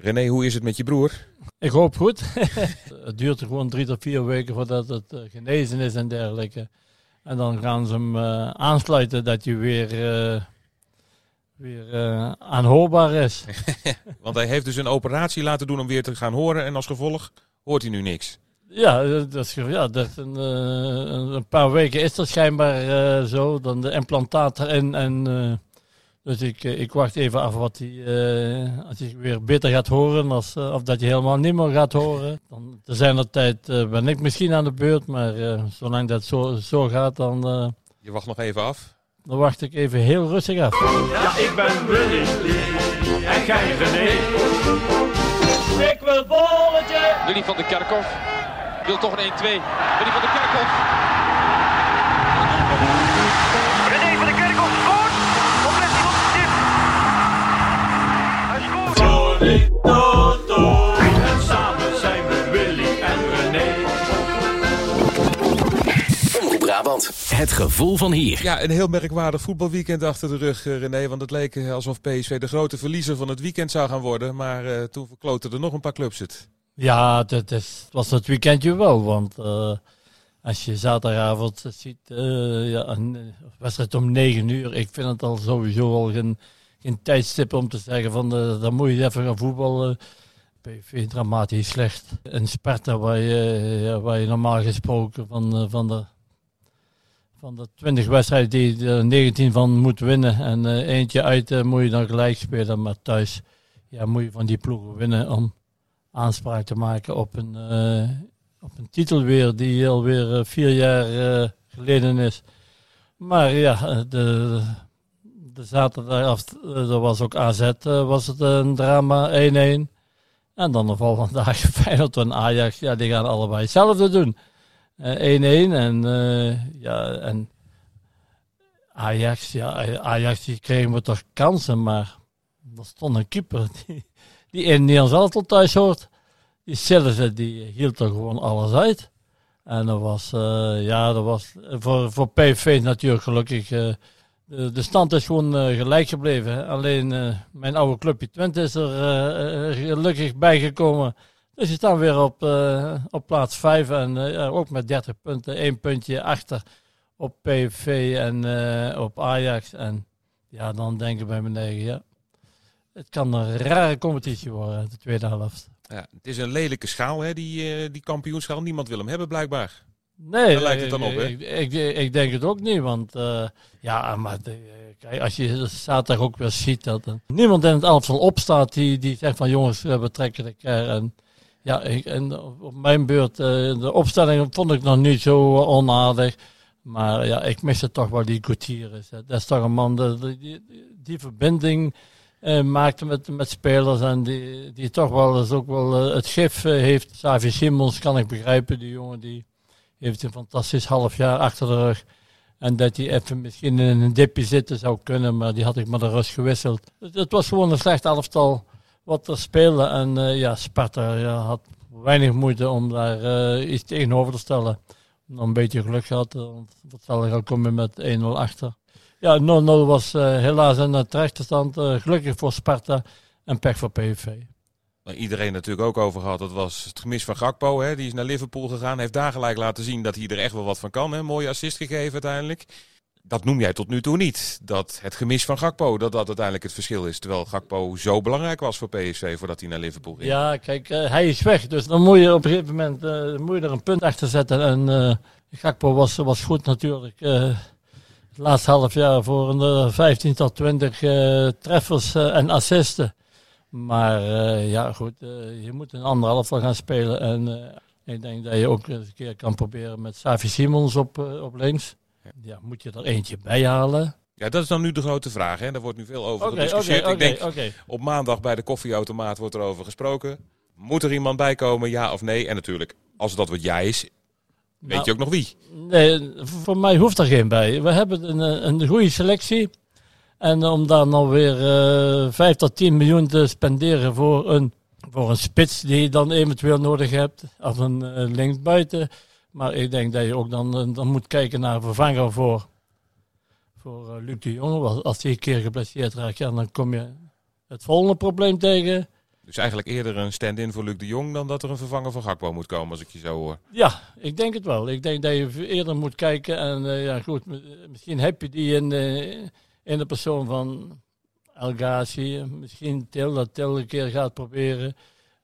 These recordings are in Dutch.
René, hoe is het met je broer? Ik hoop goed. het duurt gewoon drie tot vier weken voordat het uh, genezen is en dergelijke. En dan gaan ze hem uh, aansluiten dat hij weer, uh, weer aanhoorbaar is. Want hij heeft dus een operatie laten doen om weer te gaan horen. En als gevolg hoort hij nu niks. Ja, dat is, ja dat een, een, paar weken is dat schijnbaar zo. Dan de implantaat erin en dus ik, eh, ik wacht even af wat hij, uh, als hij weer beter gaat horen, als, uh, of dat hij helemaal niet meer gaat horen. Dan, er zijn er tijd ben ik misschien aan de beurt, maar zolang dat zo, zo gaat, dan... Je wacht nog even af? Dan wacht ik even heel rustig af. Ja, ik ben Willy en gij René. Ik wil bolletje. Willy van de Kerkhof wil toch een 1-2. Willy van de Kerkhof. Brabant. Het gevoel van hier. Ja, een heel merkwaardig voetbalweekend achter de rug, uh, René. Want het leek uh, alsof PSV de grote verliezer van het weekend zou gaan worden. Maar uh, toen verkloten er nog een paar clubs het. Ja, het, het was het weekendje wel. Want als je zaterdagavond ziet, ja, een wedstrijd om 9 uur. Ik vind het al sowieso al geen geen tijdstip om te zeggen van uh, dan moet je even gaan voetballen. PV dramatisch slecht. Een Sparta waar je, ja, waar je normaal gesproken van, uh, van de van de 20 wedstrijden die er 19 van moet winnen. En uh, eentje uit uh, moet je dan gelijk spelen. Maar thuis ja, moet je van die ploegen winnen om aanspraak te maken op een, uh, op een titel weer die alweer vier jaar geleden is. Maar ja, de, de zaterdag, er eh, was ook AZ, eh, was het een drama 1-1. En dan de volgende dag Feyenoord en Ajax, ja, die gaan allebei hetzelfde doen. 1-1 uh, en, uh, ja, en Ajax, ja, Ajax die kregen we toch kansen, maar er stond een keeper die, die in Nederlands elftal thuis hoort. Die Sillissen, die hield er gewoon alles uit. En dat was, uh, ja, dat was voor, voor PV natuurlijk gelukkig de, stand is gewoon gelijk gebleven. Alleen mijn oude clubje Twente is er gelukkig bijgekomen. Dus je staan weer op, op plaats 5 en ook met 30 punten. één puntje achter op PV en op Ajax. En ja, dan denk ik bij mijn eigen, ja, het kan een rare competitie worden, de tweede helft. Ja, het is een lelijke schaal, hè, die, die kampioenschaal. Niemand wil hem hebben, blijkbaar. Nee, Daar lijkt het dan op, hè? Ik, ik, ik, denk het ook niet, want ja, maar kijk, als je zaterdag ook weer ziet dat niemand in het elftal opstaat die, die zegt van jongens, we trekken de keer. En ja, ik, en op mijn beurt, uh, de opstelling vond ik nog niet zo onaardig. Maar ja, ik mis het toch wel die Gutierrez. Dat is toch een man, die, die, verbinding uh, maakte met, met spelers en die, die toch wel eens ook wel het gif heeft. Savi Simons kan ik begrijpen, die jongen die heeft een fantastisch half jaar achter de rug. En dat hij even misschien in een dipje zitten zou kunnen, maar die had ik met de rust gewisseld. Het, het was gewoon een slecht elftal wat er speelde. En uh, ja, Sparta ja, had weinig moeite om daar uh, iets tegenover te stellen. Nog een beetje geluk gehad, want dat zal al komen met 1-0 achter. Ja, 0-0 was helaas een terechte stand. gelukkig voor Sparta en pech voor PSV iedereen natuurlijk ook over gehad. Dat was het gemis van Gakpo. Hè. Die is naar Liverpool gegaan. Heeft daar gelijk laten zien dat hij er echt wel wat van kan. Hè. Mooie assist gegeven uiteindelijk. Dat noem jij tot nu toe niet. Dat het gemis van Gakpo, dat dat uiteindelijk het verschil is. Terwijl Gakpo zo belangrijk was voor PSV voordat hij naar Liverpool ging. Ja, kijk, uh, hij is weg. Dus dan moet je op een gegeven moment uh, moet je er een punt achter zetten. En uh, Gakpo was, was goed natuurlijk. het laatste half jaar voor een 15 tot 20 treffers en assisten. Maar ja, goed, je moet een anderhalf gaan spelen. En ik denk dat je ook eens een keer kan proberen met Savi Simons op, op links. Ja, moet je er eentje bij halen? Ja, dat is dan nu de grote vraag. Hè? Daar wordt nu veel over okay, gediscussieerd. Okay, okay, ik denk, op maandag bij de koffieautomaat wordt er over gesproken. Moet er iemand bij komen, ja of nee? En natuurlijk, als dat wat jij is, weet nou, je ook nog wie? Nee, voor mij hoeft er geen bij. We hebben een, een goede selectie. En om dan nou weer uh, 5 tot 10 miljoen te spenderen voor een, voor een spits die je dan eventueel nodig hebt. Of een uh, linksbuiten. Maar ik denk dat je ook dan, uh, dan moet kijken naar een vervanger voor, voor uh, Luc de Jong. Als hij een keer geblesseerd raakt, ja, dan kom je het volgende probleem tegen. Dus eigenlijk eerder een stand-in voor Luc de Jong dan dat er een vervanger van Gakpo moet komen, als ik je zo hoor. Ja, ik denk het wel. Ik denk dat je eerder moet kijken. En eh, ja, goed, misschien heb je die in, eh, in de persoon van El Ghazi. Misschien Til, dat Til een keer gaat proberen.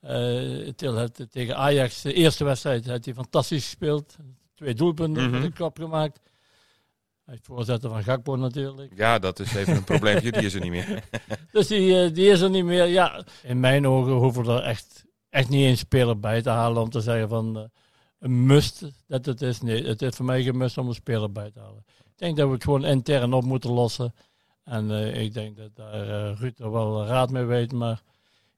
Eh Til tegen Ajax, de eerste wedstrijd, heeft hij fantastisch gespeeld. Twee doelpunten met de kop gemaakt. Hij is voorzitter van Gakpo natuurlijk. Ja, dat is even een probleempje, die is er niet meer. Dus die, eh, die is er niet meer. Ja, in mijn ogen hoeven we er echt, echt niet één speler bij te halen om te zeggen van eh, een must dat het is. Nee, het is voor mij geen must om een speler bij te halen. Ik denk dat we het gewoon intern op moeten lossen. En ik denk dat daar eh, Ruud er wel raad mee weet. Maar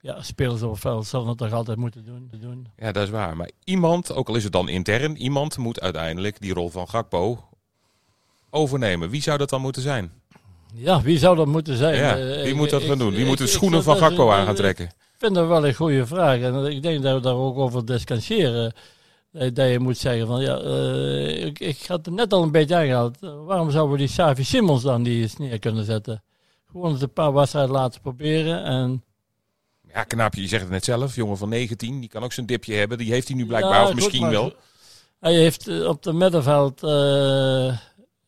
ja, spelers op het veld zullen het toch altijd moeten doen. doen. Ja, dat is waar. Maar iemand, ook al is het dan intern, iemand moet uiteindelijk die rol van Gakpo overnemen. Wie zou dat dan moeten zijn? Ja, wie zou dat moeten zijn? Ja, Eh, wie ik- moet dat ik- gaan doen? Wie ik- moet de schoenen van Gakpo aan gaan trekken? Ik vind dat wel een goede vraag. En ik denk dat we daar ook over discussiëren. Dat je moet zeggen van ja, eh, ik, ik had het net al een beetje aangehaald. Eh, waarom zouden we die Savi Simmons dan die eens neer kunnen zetten? Gewoon eens een paar wedstrijden laten proberen. En Ja, knaapje, je zegt het net zelf. Jongen van 19, die kan ook zijn dipje hebben. Die heeft hij nu blijkbaar, Ja, of misschien wel. Hij heeft eh, op de middenveld eh,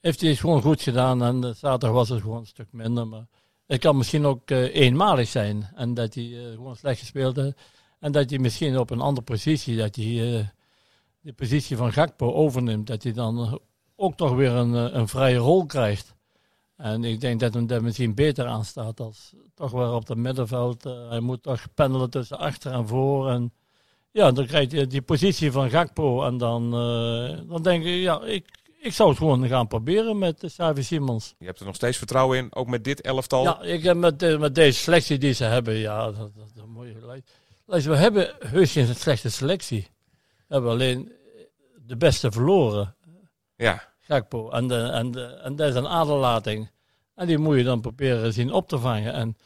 heeft hij het gewoon goed gedaan. En eh, zaterdag was het gewoon een stuk minder. Maar het kan misschien ook eenmalig zijn. En dat hij gewoon slecht gespeeld heeft. En dat hij misschien op een andere positie, dat hij de positie van Gakpo overneemt. Dat hij dan ook toch weer een, een vrije rol krijgt. En ik denk dat hem daar misschien beter aan staat als toch weer op het middenveld. Eh, hij moet toch pendelen tussen achter en voor. En ja, dan krijg je die positie van Gakpo. En dan, eh, dan denk ik, ja, ik, ik zou het gewoon gaan proberen met uh, Savi Simons. Je hebt er nog steeds vertrouwen in, ook met dit elftal. Ja, ik heb met, de- met deze selectie die ze hebben, ja, dat, dat, dat moet je we hebben heus geen slechte selectie. We hebben alleen de beste verloren, Ja, Gakpo. En, de, en, de, en dat is een aderlating. En die moet je dan proberen zien op te vangen. En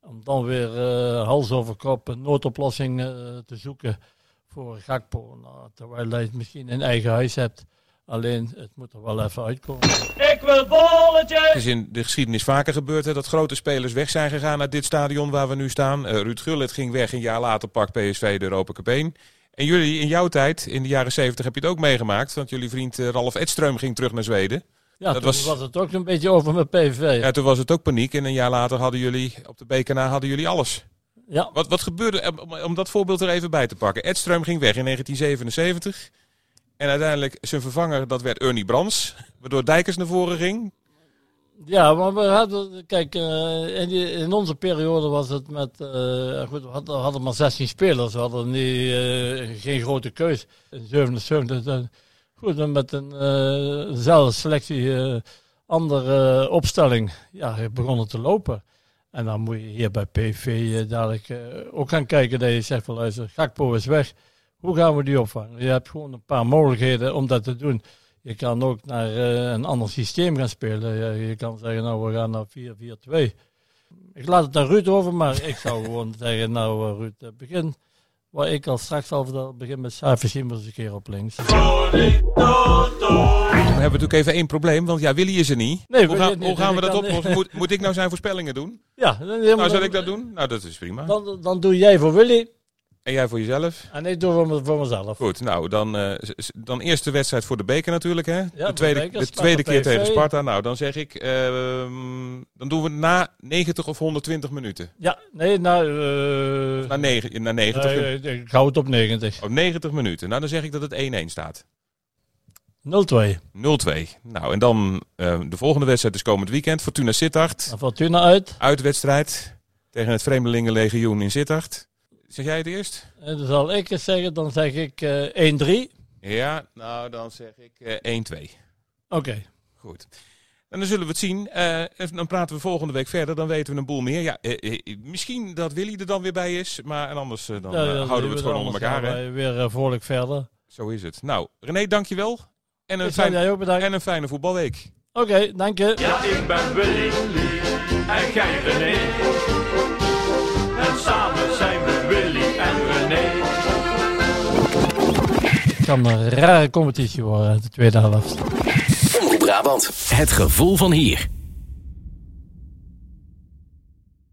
om dan weer eh, hals over kop een noodoplossing eh, te zoeken voor Gakpo. Nou, terwijl hij het misschien in eigen huis hebt. Alleen, het moet er wel even uitkomen. Ik wil bolletje. het is in de geschiedenis vaker gebeurd hè, dat grote spelers weg zijn gegaan uit dit stadion waar we nu staan. Eh, Ruud Gullit ging weg, een jaar later pakt PSV de Europa Cup 1. En jullie in jouw tijd, in de jaren 70, heb je het ook meegemaakt. Want jullie vriend eh, Ralf Edström ging terug naar Zweden. Ja, Dat toen was- was... het ook een beetje over met PVV. Ja, toen was het ook paniek. En een jaar later hadden jullie, op de BKN hadden jullie alles. ja. Wat, wat gebeurde, om, om dat voorbeeld er even bij te pakken. Edström ging weg in 1977. En uiteindelijk zijn vervanger, dat werd Ernie Brans. Waardoor Dijkers naar voren ging. Ja, maar we hadden, kijk, eh, in, in onze periode was het met, eh, goed, we hadden, hadden maar 16 spelers, we hadden niet, eh, geen grote keus. In 77, dan- goed, met een dezelfde selectie, andere opstelling, ja, het begon het te lopen. En dan moet je hier bij PV dadelijk ook gaan kijken dat je zegt van luister, Gakpo is weg. Hoe gaan we die opvangen? Je hebt gewoon een paar mogelijkheden om dat te doen. Je kan ook naar eh, een ander systeem gaan spelen. Je, je kan zeggen, nou, we gaan naar 4-4-2. Ik laat het aan Ruud over, maar ik zou gewoon zeggen, nou, eh, Ruud, eh, begin. Waar ik al straks al vertelde, begin met Savi Simmons een keer op links. We hebben natuurlijk even één probleem, want ja, Willy is er niet. Nee, hoe, gaan- niet, hoe gaan we dat oplossen? Moet, moet ik nou zijn voorspellingen doen? Ja, dan, Nou, zal ik dat doen? Nou, dat is prima. Dan, dan doe jij voor Willy En jij voor jezelf? en ik doe voor, voor mezelf. Goed, nou, dan, s- dan eerst de wedstrijd voor de beker natuurlijk, hè? de de tweede, beker, de tweede keer tegen Sparta. Nou, dan zeg ik, ehm, dan doen we na 90 of 120 minuten. Ja, nee, nou... eh, Na, negen, na 90, nee, eh, ik hou het op 90. oh, 90 minuten. Nou, dan zeg ik dat het 1-1 staat. 0-2. 0-2. Nou, en dan de volgende wedstrijd is komend weekend. Fortuna Sittard. Fortuna uit. Uitwedstrijd tegen het Vreemdelingenlegioen in Sittard. Zeg jij het eerst? En dan zal ik het zeggen, dan zeg ik eh 1-3. Ja, nou dan zeg ik eh 1-2. Oké. Goed. En dan zullen we het zien. Eh, en dan praten we volgende week verder. Dan weten we een boel meer. Ja, eh, eh, misschien dat Willy er dan weer bij is. Maar en anders eh, dan Ja, eh, ja, houden we het gewoon onder elkaar. gaan Hè? Weer eh, vrolijk verder. Zo is het. Nou, René, dankjewel. En een, Ik zou fijn, jij ook bedanken. en een fijne voetbalweek. Oké, dank je. Ja, ik ben Willy en jij René. Kan een rare competitie worden, de tweede helft. Omroep Brabant. Het gevoel van hier.